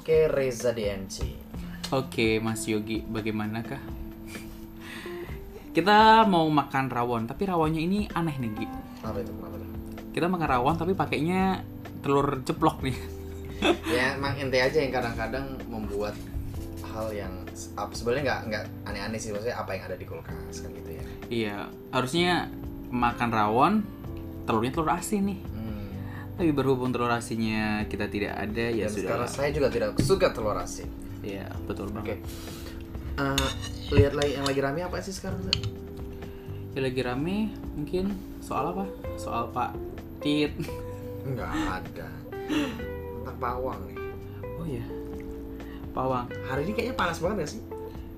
Oke, Reza DNC. Oke, Mas Yogi, bagaimanakah? Kita mau makan rawon, tapi rawonnya ini aneh nih, Gi. Apa itu? Kenapa tuh? Kita makan rawon tapi pakainya telur ceplok nih. ya emang ente aja yang kadang-kadang membuat hal yang apa sebenarnya nggak nggak aneh-aneh sih maksudnya apa yang ada di kulkas kan gitu ya Iya, harusnya makan rawon, telurnya telur asin nih. Tapi berhubung telur asinnya kita tidak ada, ya Dan sudah. sekarang saya juga tidak suka telur asin Iya, betul oke banget. Eh, lihat lagi yang lagi rame apa sih sekarang Zak? Ya, lagi rame mungkin soal apa? Soal Pak Tit. nggak ada tentang pawang nih Oh iya. Pawang. hari ini kayaknya panas banget gak sih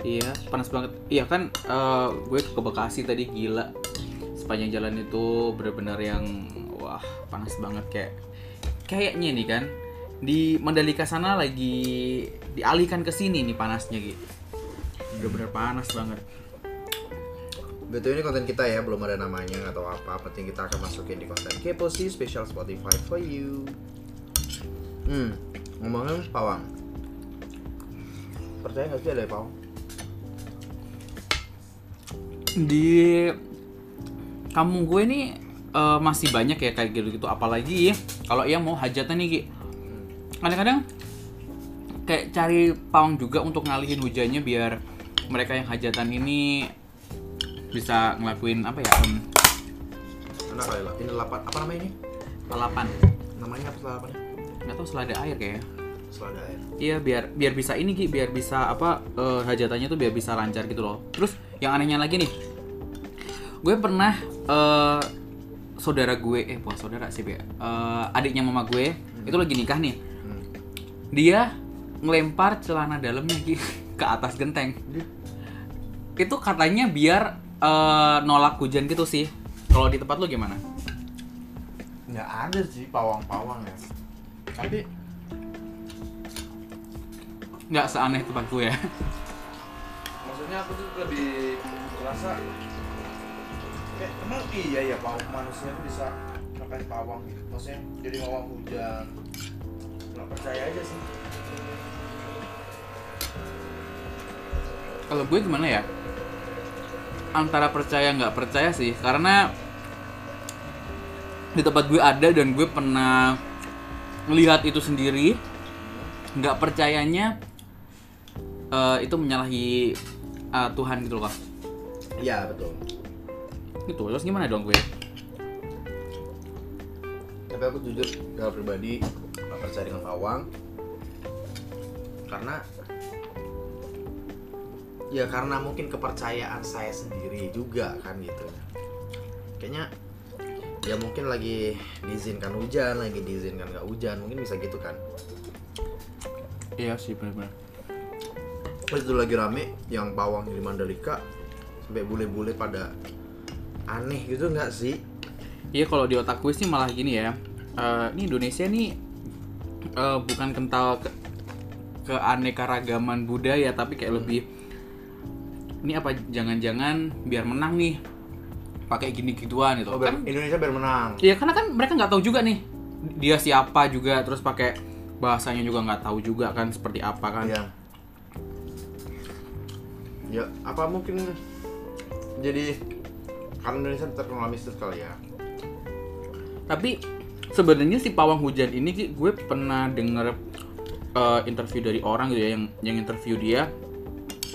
Iya, panas banget. Iya kan, eh, gue ke Bekasi tadi gila. Sepanjang jalan itu bener-bener yang panas banget kayak kayaknya nih kan di Mandalika sana lagi dialihkan ke sini nih panasnya gitu. Bener-bener panas banget. Betul ini konten kita ya, belum ada namanya atau apa. Penting kita akan masukin di konten Kepo sih special Spotify for you. Hmm, ngomongin pawang. Percaya nggak sih ada pawang? Di kampung gue nih eh, masih banyak ya kayak gitu-gitu. Apalagi kalau yang mau hajatan nih Ki. Kadang-kadang kayak cari pawang juga untuk ngalihin hujannya biar mereka yang hajatan ini bisa ngelakuin apa ya em, Enak kali lah. Ini lapan apa namanya ini? lalapan Namanya apa lalapannya? nggak tahu selada air kayaknya Selada air. iya biar biar bisa ini Ki biar bisa apa eh, hajatannya tuh biar bisa lancar gitu loh terus yang anehnya lagi nih gue pernah eh, saudara gue eh bukan saudara sih ya Eh, adiknya mama gue itu lagi nikah nih. Hmm. dia ngelempar celana dalamnya ke atas genteng. Itu katanya biar eh, nolak hujan gitu sih. Kalau di tempat lu gimana? Nggak ada sih pawang-pawang ya. Tapi nggak seaneh tempat gue ya. Maksudnya aku tuh lebih merasa kayak emang iya ya pawang manusia tuh bisa makan pawang gitu. Maksudnya jadi pawang hujan. Nggak percaya aja sih. Kalau gue gimana ya? Antara percaya nggak percaya sih. Karena di tempat gue ada dan gue pernah melihat itu sendiri nggak percayanya eh, itu menyalahi eh, Tuhan gitu loh Kak. Iya betul. Gitu. Terus gimana dong gue? Tapi aku jujur kalau pribadi nggak percaya dengan pawang karena ya karena mungkin kepercayaan saya sendiri juga kan gitu. Kayaknya ya mungkin lagi diizinkan hujan lagi diizinkan nggak hujan mungkin bisa gitu kan. Iya sih benar-benar terus itu lagi rame yang pawang di Mandalika sampai bule-bule pada aneh gitu nggak sih Iya kalau di otak gue sih malah gini ya. Eh, ini Indonesia nih eh, bukan kental ke keanekaragaman budaya tapi kayak lebih ini apa jangan-jangan biar menang nih pakai gini gituan gitu oh, kan Indonesia biar menang Iya karena kan mereka nggak tahu juga nih dia siapa juga terus pakai bahasanya juga nggak tahu juga kan seperti apa kan Iya. Ya, apa mungkin jadi karena Indonesia terkenal mistis kali ya. Tapi sebenarnya si pawang hujan ini Ki, gue pernah denger eh, interview dari orang gitu ya yang yang interview dia.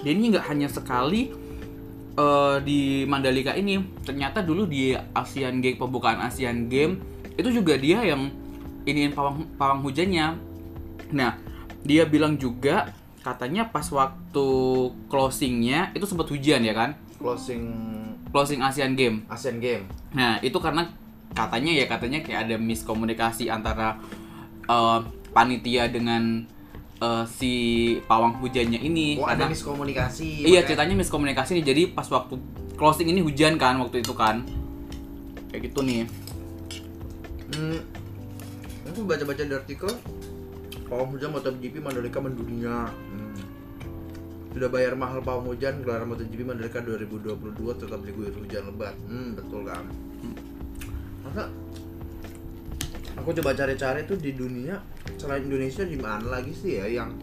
Dia ini nggak hanya sekali eh, di Mandalika ini, ternyata dulu di Asian Game pembukaan Asian Game itu juga dia yang iniin pawang pawang hujannya. Nah, dia bilang juga katanya pas waktu closingnya itu sempat hujan ya kan? Closing Closing Asian Game. Asian Game. Nah, itu karena katanya ya katanya kayak ada miskomunikasi antara eh, panitia dengan eh, si pawang hujannya ini Oh, ada miskomunikasi. iya makanya- ceritanya miskomunikasi nih jadi pas waktu closing ini hujan kan waktu itu kan kayak gitu nih Hmm, aku baca-baca di artikel pawang hujan MotoGP Mandalika mendunia. Hmm. Sudah bayar mahal pawang hujan gelaran MotoGP Mandalika 2022 tetap diguyur hujan lebat. Hmm, betul kan. Masa Aku coba cari-cari tuh di dunia selain Indonesia di mana lagi sih ya yang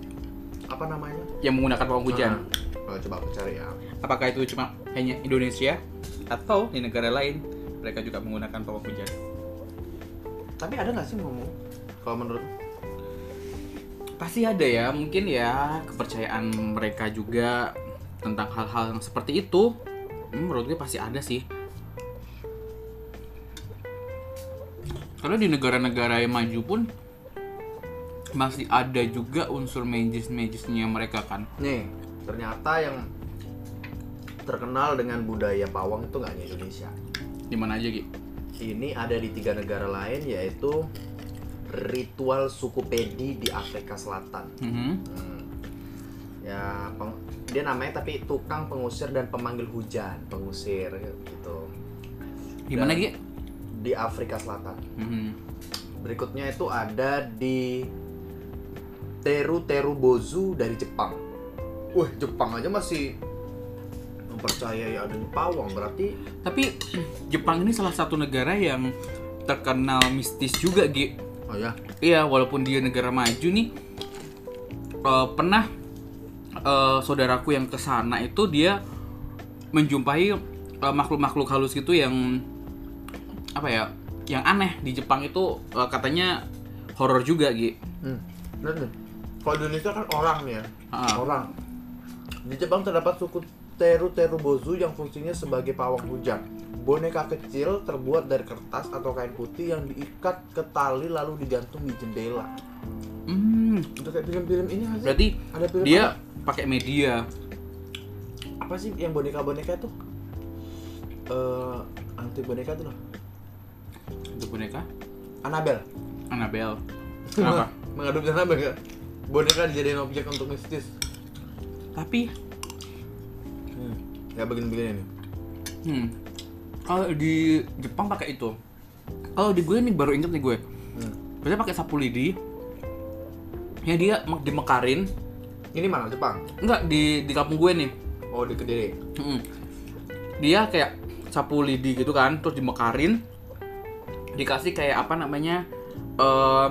apa namanya? yang menggunakan pawang hujan. Nah, coba aku cari ya. Apakah itu cuma hanya Indonesia atau di negara lain mereka juga menggunakan pawang hujan? Tapi ada nggak sih ngomong? Kalau menurut Pasti ada ya, mungkin ya kepercayaan mereka juga tentang hal-hal yang seperti itu. Menurut gue pasti ada sih. Karena di negara-negara yang maju pun masih ada juga unsur magis-magisnya mereka kan. nih ternyata yang terkenal dengan budaya pawang itu nggak hanya Indonesia. Di mana aja gitu. Ini ada di tiga negara lain yaitu ritual suku Pedi di Afrika Selatan. Hmm. Ya, peng- dia namanya tapi tukang pengusir dan pemanggil hujan, pengusir gitu Di mana gitu? di Afrika Selatan. Mhm. Berikutnya itu ada di Teru Teru Bozu dari Jepang. Wah, Jepang aja masih mempercayai adanya pawang, berarti Tapi Jepang ini salah satu negara yang terkenal mistis juga, Gi. Oh ya, Iya, walaupun dia negara maju nih, eh, pernah eh, saudaraku yang ke sana itu dia menjumpai eh, makhluk-makhluk halus gitu yang apa ya, yang aneh di Jepang itu eh, katanya horor juga, Gi. Hmm. Kalau Indonesia kan orang nih ya. Ah. Orang. Di Jepang terdapat suku Teru Teru Bozu yang fungsinya sebagai pawang hujan. Boneka kecil terbuat dari kertas atau kain putih yang diikat ke tali lalu digantung di jendela. Hmm, Udah kayak film-film ini sih? berarti ada film dia pakai media. apa sih yang boneka-boneka tuh? Eh, anti boneka tuh loh. Itu boneka Annabelle. Annabelle. Kenapa? Mengadopsi Annabelle ya? Boneka dijadiin objek untuk mistis. Tapi Hmm. Ya begini-begini nih. Hmm. Kalau di Jepang pakai itu. Kalau di gue nih baru inget nih gue. Hmm. Biasanya pakai sapu lidi. Ya dia mek- dimekarin. Ini mana Jepang? Enggak di di kampung gue nih. Oh di Kediri. Mm-mm. Dia kayak sapu lidi gitu kan, terus dimekarin. Dikasih kayak apa namanya? eh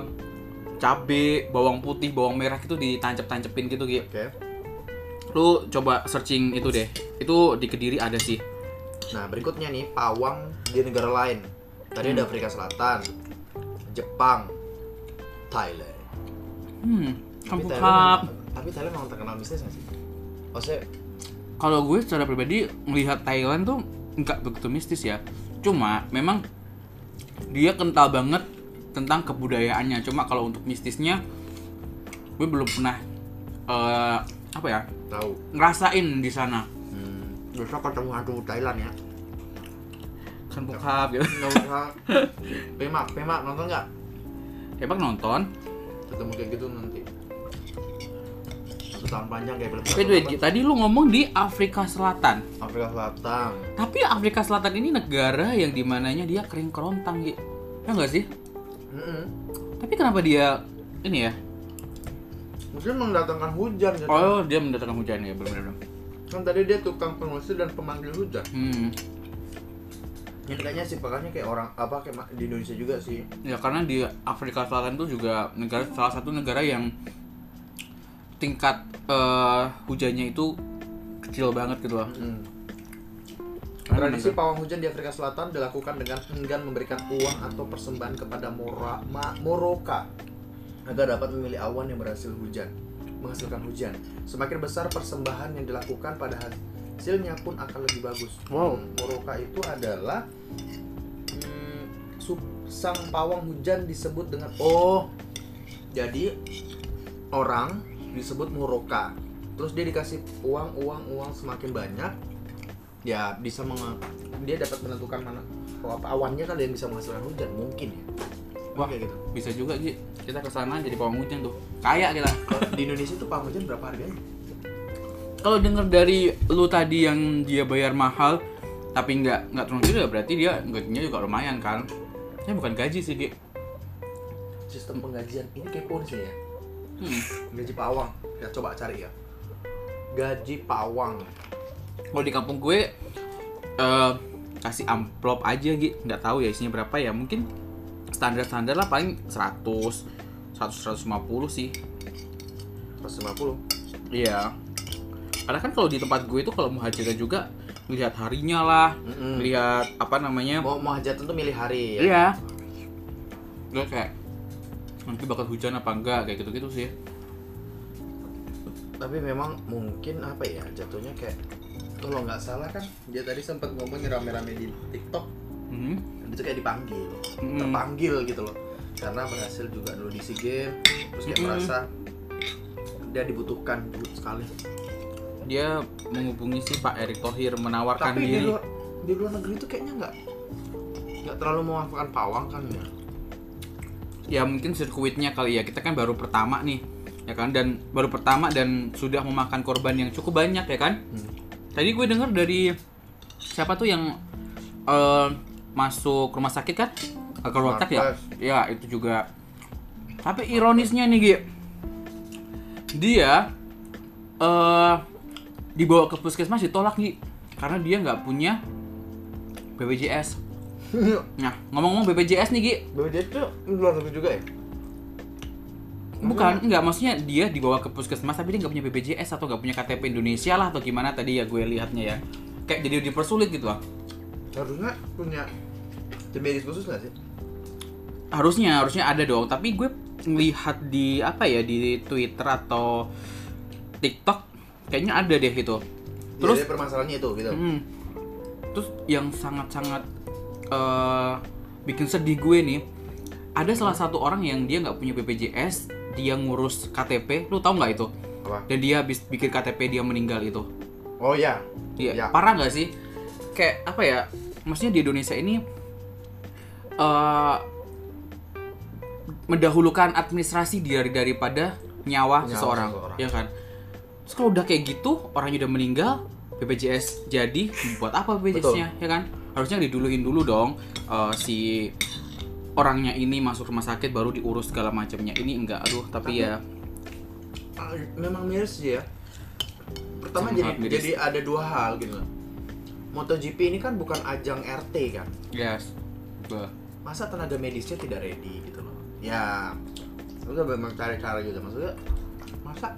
cabe, bawang putih, bawang merah gitu ditancap-tancepin gitu gitu. Oke. Lu coba searching itu deh. Itu di Kediri ada sih. Nah berikutnya nih pawang di negara lain. Tadi Hmm. ada Afrika Selatan, Jepang, Thailand. Hmm. Tapi Thailand, memang- tapi Thailand memang terkenal mistis nggak sih? Maksudnya Kalau gue secara pribadi melihat Thailand tuh nggak begitu mistis ya. Cuma memang dia kental banget tentang kebudayaannya. Cuma kalau untuk mistisnya gue belum pernah eh, apa ya tahu. ngerasain di sana. Hmm. Besok ketemu hantu Thailand ya. Kan bokap gitu. Pemak, Pemak nonton nggak? Emang nonton. Ketemu kayak gitu nanti. Satu tahun panjang kayak film. Wait, wait, tadi lu ngomong di Afrika Selatan. Afrika Selatan. Tapi Afrika Selatan ini negara yang di mananya dia kering kerontang gitu. Ya nggak sih? Mm-mm. Tapi kenapa dia ini ya? Mungkin mendatangkan hujan gitu. Oh, dia mendatangkan hujan ya, benar-benar. Kan tadi dia tukang pengusir dan pemanggil hujan. Hmm. Ya kayaknya sih pakainya kayak orang apa kayak di Indonesia juga sih. Ya karena di Afrika Selatan itu juga negara salah satu negara yang tingkat eh, hujannya itu kecil banget gitu loh. Mm. Karena Tradisi negara- pawang hujan di Afrika Selatan dilakukan dengan enggan memberikan uang atau persembahan kepada Mora, Ma- Moroka agar dapat memilih awan yang berhasil hujan, menghasilkan hujan. Semakin besar persembahan yang dilakukan pada hasilnya pun akan lebih bagus. Wow. Hmm, Moroka itu adalah hmm, sang pawang hujan disebut dengan oh jadi orang disebut Moroka. Terus dia dikasih uang, uang, uang semakin banyak, ya bisa menge- dia dapat menentukan mana awannya kan yang bisa menghasilkan hujan mungkin ya Wah. kayak gitu Bisa juga Gi. Kita ke sana jadi pawang hujan tuh. Kaya kita. Di Indonesia tuh pawang hujan berapa harganya Kalau denger dari lu tadi yang dia bayar mahal tapi nggak nggak turun juga berarti dia gajinya juga lumayan kan. Ya bukan gaji sih, Gi. sistem penggajian ini kepo sih ya Hmm. gaji pawang ya coba cari ya gaji pawang Kalau di kampung gue eh kasih amplop aja gitu, nggak tahu ya isinya berapa ya. Mungkin standar-standar lah paling 100 100 150 sih. 150 iya. Karena kan kalau di tempat gue itu kalau mau hajatan juga lihat harinya lah Mm-mm. lihat apa namanya. Mau mau hajatan tuh milih hari ya? Iya. Gue kayak nanti bakal hujan apa enggak kayak gitu-gitu sih. Tapi memang mungkin apa ya jatuhnya kayak kalau nggak salah kan dia tadi sempat ngomong rame-rame di TikTok. Hmm. Itu kayak dipanggil Mm. terpanggil gitu loh. Karena berhasil juga dulu di SEA Games terus kayak Mm-mm. merasa dia dibutuhkan sekali. Dia menghubungi si Pak Erick Thohir menawarkan tapi di diri. luar di luar negeri itu kayaknya nggak nggak terlalu memanfaatkan pawang kan ya? Ya mungkin sirkuitnya kali ya. Kita kan baru pertama nih ya kan? Dan baru pertama dan sudah memakan korban yang cukup banyak ya kan? Hmm. tadi gue dengar dari siapa tuh yang eh, masuk rumah sakit kan? Kalau otak ya? Ya itu juga. Tapi ironisnya nih Gi. Dia eh dibawa ke puskesmas ditolak Gi. Karena dia nggak punya BPJS nah ngomong-ngomong BPJS nih Gi. BPJS itu luar negeri juga ya? Bukan, enggak maksudnya dia dibawa ke puskesmas tapi dia nggak punya BPJS atau nggak punya KTP Indonesia lah atau gimana tadi ya gue lihatnya ya. Kayak jadi dipersulit gitu lah. harusnya punya tim medis khusus nggak sih Harusnya harusnya ada dong, tapi gue ngelihat di apa ya di Twitter atau TikTok kayaknya ada deh itu. terus ya, permasalahannya itu gitu Hmm. Terus yang sangat-sangat eh, bikin sedih gue nih, ada salah satu orang yang dia nggak punya BPJS, dia ngurus KTP, lu tahu nggak itu? apa Dan dia habis bikin KTP dia meninggal itu. oh ya Iya, Ya. parah nggak sih? Kayak apa ya? Maksudnya di Indonesia ini eh mendahulukan administrasi dari daripada nyawa, Nyawa seseorang, seseorang. ya kan? Terus kalau udah kayak gitu, orangnya udah meninggal, BPJS jadi, buat apa BPJS-nya, ya kan? Harusnya diduluin dulu dong eh, si orangnya ini masuk rumah sakit baru diurus segala macamnya. Ini enggak, aduh, tapi, Tapi- ya Ah, memang miris ya pertama Sangat jadi miris. jadi ada dua hal gitu MotoGP ini kan bukan ajang RT kan yes. Bah. Masa tenaga medisnya tidak ready gitu loh? Ya udah memang cari cara gitu maksudnya? masa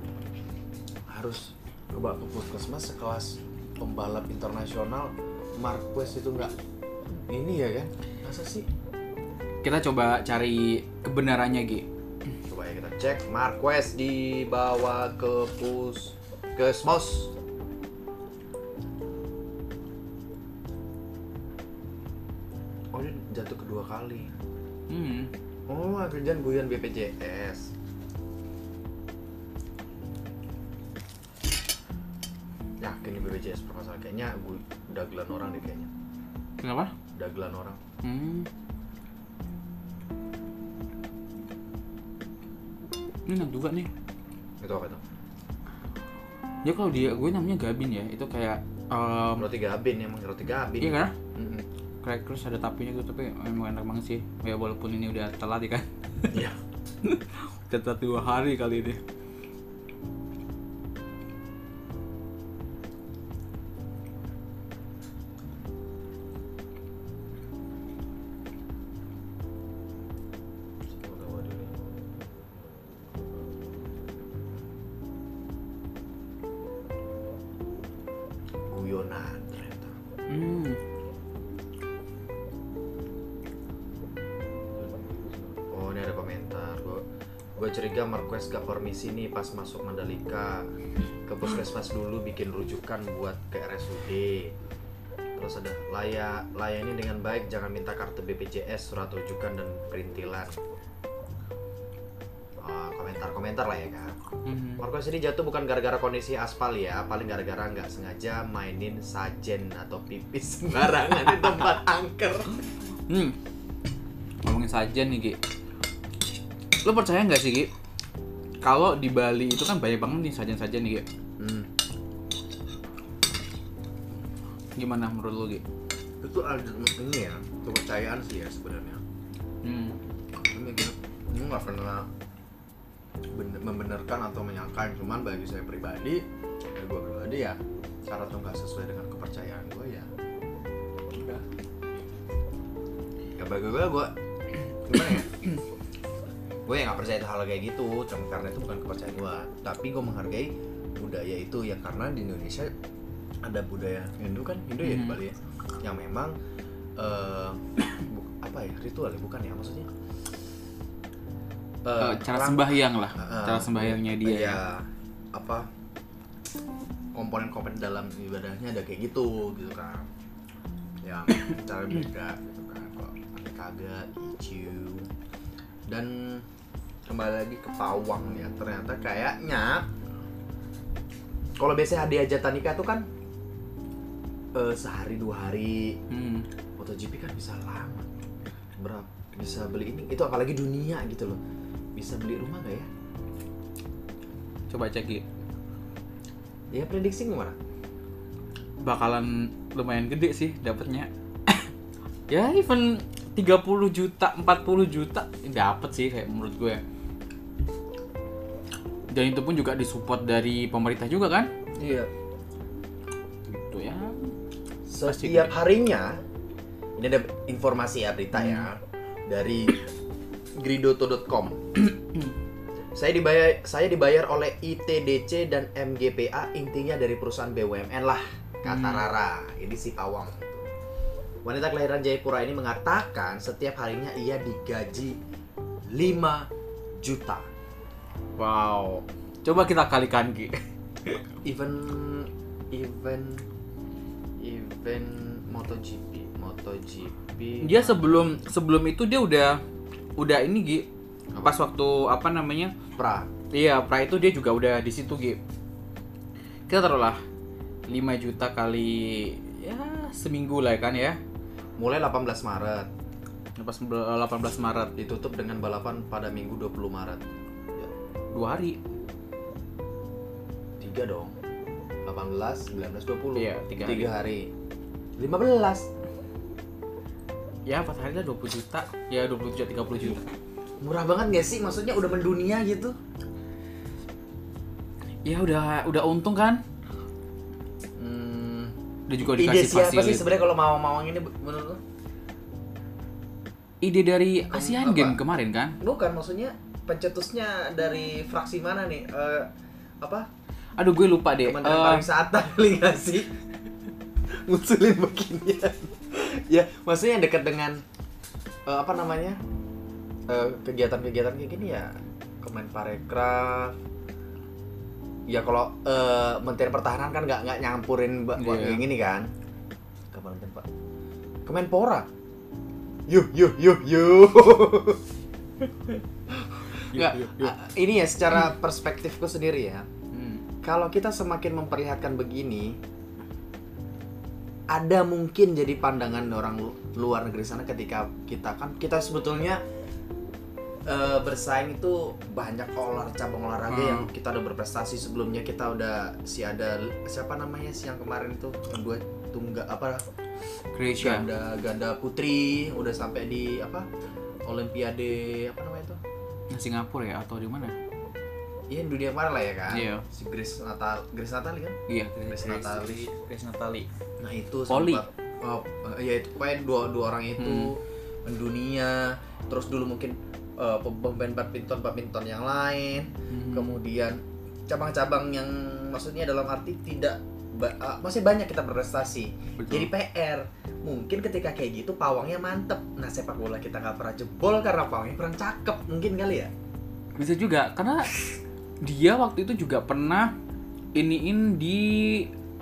harus coba ke puskesmas sekelas pembalap internasional Marquez itu enggak ini ya kan masa sih? Kita coba cari kebenarannya, Gi. coba ya kita cek Marquez dibawa ke pus kerjaan guyon BPJS yakin nih BPJS permasalahan kayaknya gue dagelan orang deh kayaknya Kenapa? dagelan orang Hmm. Ini enak juga nih. itu apa itu Ya kalau dia gue namanya Gabin ya. Itu kayak um, roti gabin emang roti gabin iya kan? Mm-mm. Kayak terus ada tapinya gitu tapi emang enak banget sih. Ya walaupun ini udah telat ya kan. Iya telat dua hari kali ini. Curiga Marquez gak permisi nih pas masuk Mandalika ke puskesmas dulu bikin rujukan buat ke RSUD terus ada layak layani dengan baik jangan minta kartu BPJS surat rujukan dan perintilan Ah, komentar-komentar lah ya kan Mhm. Marquez ini jatuh bukan gara-gara kondisi aspal ya paling gara-gara nggak sengaja mainin sajen atau pipis sembarangan di tempat angker Hmm. Ngomongin sajen nih, Gi. Lo percaya nggak sih, Gi? Kalau di Bali itu kan banyak banget nih sajen-sajen nih, Gi. hmm. Gimana menurut lo, Gi? itu ada ini ya kepercayaan sih ya sebenarnya Hmm. ini ini nggak pernah ben- membenarkan atau menyangka cuman bagi saya pribadi ya gue pribadi ya cara tuh nggak sesuai dengan kepercayaan gue ya udah ya bagi gue gue gimana ya gue nggak percaya hal kayak gitu cuma karena itu bukan kepercayaan gue tapi gue menghargai budaya itu ya karena di Indonesia ada budaya Hindu kan? Hindu ya di Hmm. Bali ya? Yang memang eh, bu- apa ya ritual ya? Bukan ya maksudnya? Eh, Eh, cara orang- sembahyang lah. Ah, cara sembahyangnya dia Iya, ya. apa komponen-komponen dalam ibadahnya ada kayak gitu gitu kan. Yang cara beda gitu kan. Kok pakai kagak hijau dan kembali lagi ke pawang ya ternyata kayaknya kalau biasanya hadiah hajatan nikah tuh kan eh, sehari dua hari. Hmm. MotoGP kan bisa lama. Berapa bisa beli ini itu apalagi dunia gitu loh. Bisa beli rumah nggak ya? Coba cek Gi. ya prediksi gimana? Bakalan lumayan gede sih dapatnya. Ya even 30 juta 40 juta dapat sih kayak menurut gue dan itu pun juga disupport dari pemerintah juga kan? Iya. Gitu ya. Setiap harinya ini ada informasi ya berita ya dari gridoto.com saya dibayar saya dibayar oleh ITDC dan MGPA intinya dari perusahaan BUMN lah kata Hmm. Rara. Ini si pawang wanita kelahiran Jayapura ini mengatakan setiap harinya ia digaji 5 juta wow. Coba kita kalikan Ki. Event event event MotoGP MotoGP. Dia sebelum sebelum itu dia udah udah ini Gi pas waktu apa namanya? Pra. Iya, pra itu dia juga udah di situ, Gi. Kita taruhlah 5 juta kali ya seminggu lah kan ya. mulai 18 Maret. Pas 18 Maret. Ditutup dengan balapan pada Minggu 20 Maret. ya, dua hari. tiga dong 18 19 20 Iya, tiga hari. Tiga hari 15 Ya, pas hari lah 20 juta. Ya 20 juta 30 juta. murah banget gak sih maksudnya udah mendunia gitu Ya udah udah untung kan? hmm, Udah juga ide dikasih siapa sih fasilitas. sebenarnya kalau mau mawang ini menurut lo Ide dari ASEAN apa? Game kemarin kan? bukan maksudnya pencetusnya dari fraksi mana nih? Eh, apa? Aduh, gue lupa deh. Kementerian Eh, pariwisata kali nggak sih? Ngusulin beginian. Ya maksudnya yang dekat dengan eh, apa namanya? Eh, kegiatan-kegiatan kayak gini ya. Kemenparekraf ya kalau eh, Menteri Pertahanan kan nggak nggak nyampurin ba- Iya. kayak gini kan? Kementerian Pak Kemenpora? Yuh yuh yuh yuh nggak ah, ini ya secara perspektifku sendiri ya. Hmm. kalau kita semakin memperlihatkan begini ada mungkin jadi pandangan orang lu- luar negeri sana ketika kita kan kita sebetulnya eh, bersaing itu banyak olah cabang olahraga Hmm. yang kita udah berprestasi. Sebelumnya kita udah si ada siapa namanya si yang kemarin itu dua tunggal apa? Croatia. ganda ganda putri udah sampai di apa? Olimpiade apa namanya Yang Singapura ya atau di mana? Iya dunia kemarin lah ya kan Iya. si Grace Natal Grace Natali kan Iya, Grace Natali Grace Natali. Nah itu Poli. sempat oh, ya itu pokoknya dua dua orang itu Hmm. mendunia terus dulu mungkin pemain badminton badminton yang lain Hmm. kemudian cabang-cabang yang maksudnya dalam arti tidak ba- eh, masih banyak kita berprestasi. Betul. jadi PR mungkin ketika kayak gitu pawangnya mantep. Nah sepak bola kita nggak pernah jebol karena pawangnya kurang cakep. Mungkin kali ya? Bisa juga karena dia waktu itu juga pernah iniin di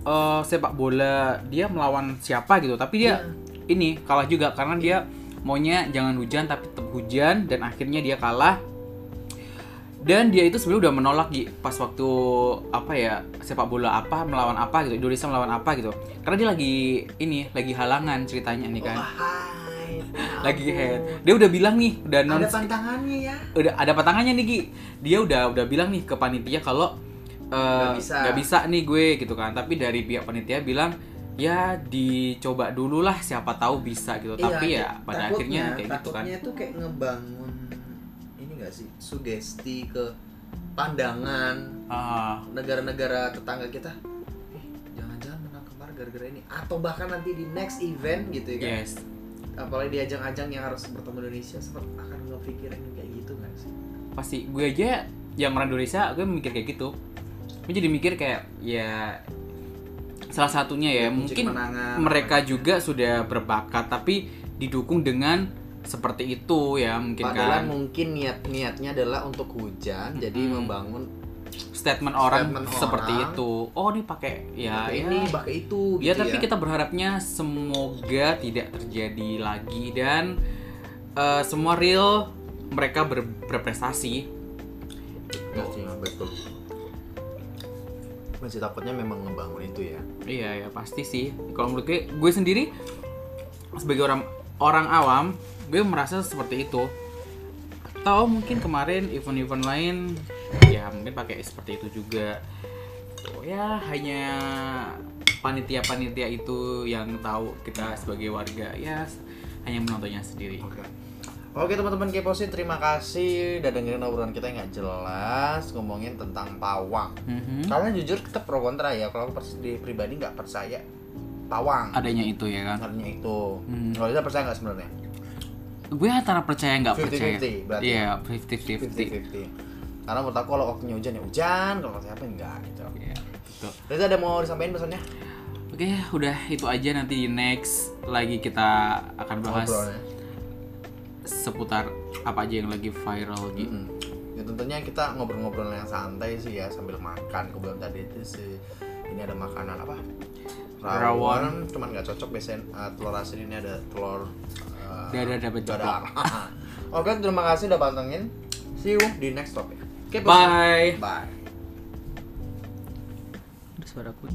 eh, sepak bola. Dia melawan siapa gitu tapi dia Iya. ini kalah juga karena dia maunya jangan hujan tapi tetap hujan. Dan akhirnya dia kalah dan dia itu sebenarnya udah menolak Gi, pas waktu apa ya sepak bola apa melawan apa gitu Indonesia melawan apa gitu. Karena dia lagi ini lagi halangan ceritanya nih kan. Oh, hai. lagi head. Dia udah bilang nih udah non ada pantangannya ya? Udah ada patangannya nih Gi. Dia udah udah bilang nih ke panitia kalau eh, Nggak bisa. nggak bisa nih gue gitu kan. Tapi dari pihak panitia bilang ya dicoba dulu lah siapa tahu bisa gitu. Tapi ya pada akhirnya kayak gitu kan. Iya, takutnya tuh kayak ngebangun gak sih? Sugesti ke pandangan Ah, negara-negara tetangga kita eh jangan-jangan menang kemarin gara-gara ini. Atau bahkan nanti di next event gitu ya kan? Yes. Apalagi di ajang-ajang yang harus bertemu Indonesia sempat akan ngepikirin kayak gitu nggak sih? Pasti. Gue aja yang orang Indonesia gue mikir kayak gitu. Gue jadi mikir kayak ya salah satunya ya Kunci mungkin mereka juga sudah berbakat tapi didukung dengan seperti itu ya mungkin padahal kan mungkin niat niatnya adalah untuk hujan jadi Mm-mm. membangun statement orang Statement seperti orang. itu oh ini pakai ya pakai ya. ini pakai itu ya gitu tapi kita berharapnya semoga tidak terjadi lagi dan eh, semua real mereka ber- berprestasi Ya sih, betul masih takutnya memang ngebangun itu ya Iya ya pasti sih. Kalau menurut gue, gue sendiri sebagai orang orang awam, gue merasa seperti itu. Tahu mungkin kemarin event-event lain, ya mungkin pakai seperti itu juga. Tuh, ya hanya panitia-panitia itu yang tahu kita sebagai warga ya hanya menontonnya sendiri. Oke. Oke teman-teman Keposin, terima kasih udah dengerin obrolan kita yang nggak jelas ngomongin tentang pawang. Mhm. Karena jujur kita pro kontra ya. Kalau aku di pribadi nggak percaya pawang. Adanya itu ya kan. Artinya itu. Hmm. Kalau kita percaya nggak sebenarnya? Gue antara percaya nggak percaya. 50-50 berarti. Iya, 50-50. 50-50. Karena menurut aku kalau waktunya hujan ya hujan, kalau waktunya apa enggak gitu. Iya, betul. Reza ada mau disampaikan pesannya? Oke, udah itu aja nanti di next lagi kita akan bahas Ngobrolnya. seputar apa aja yang lagi viral gitu. Mm-mm. Ya tentunya kita ngobrol-ngobrol yang santai sih ya sambil makan. Kebetulan tadi itu sih ini ada makanan apa? Rawon. cuman nggak cocok biasanya uh, telur asin ini ada telur uh, Dada dapat dadar. Oke, terima kasih udah pantengin. See you di next topic. Oke, Bye. Bye. Ada suaraku.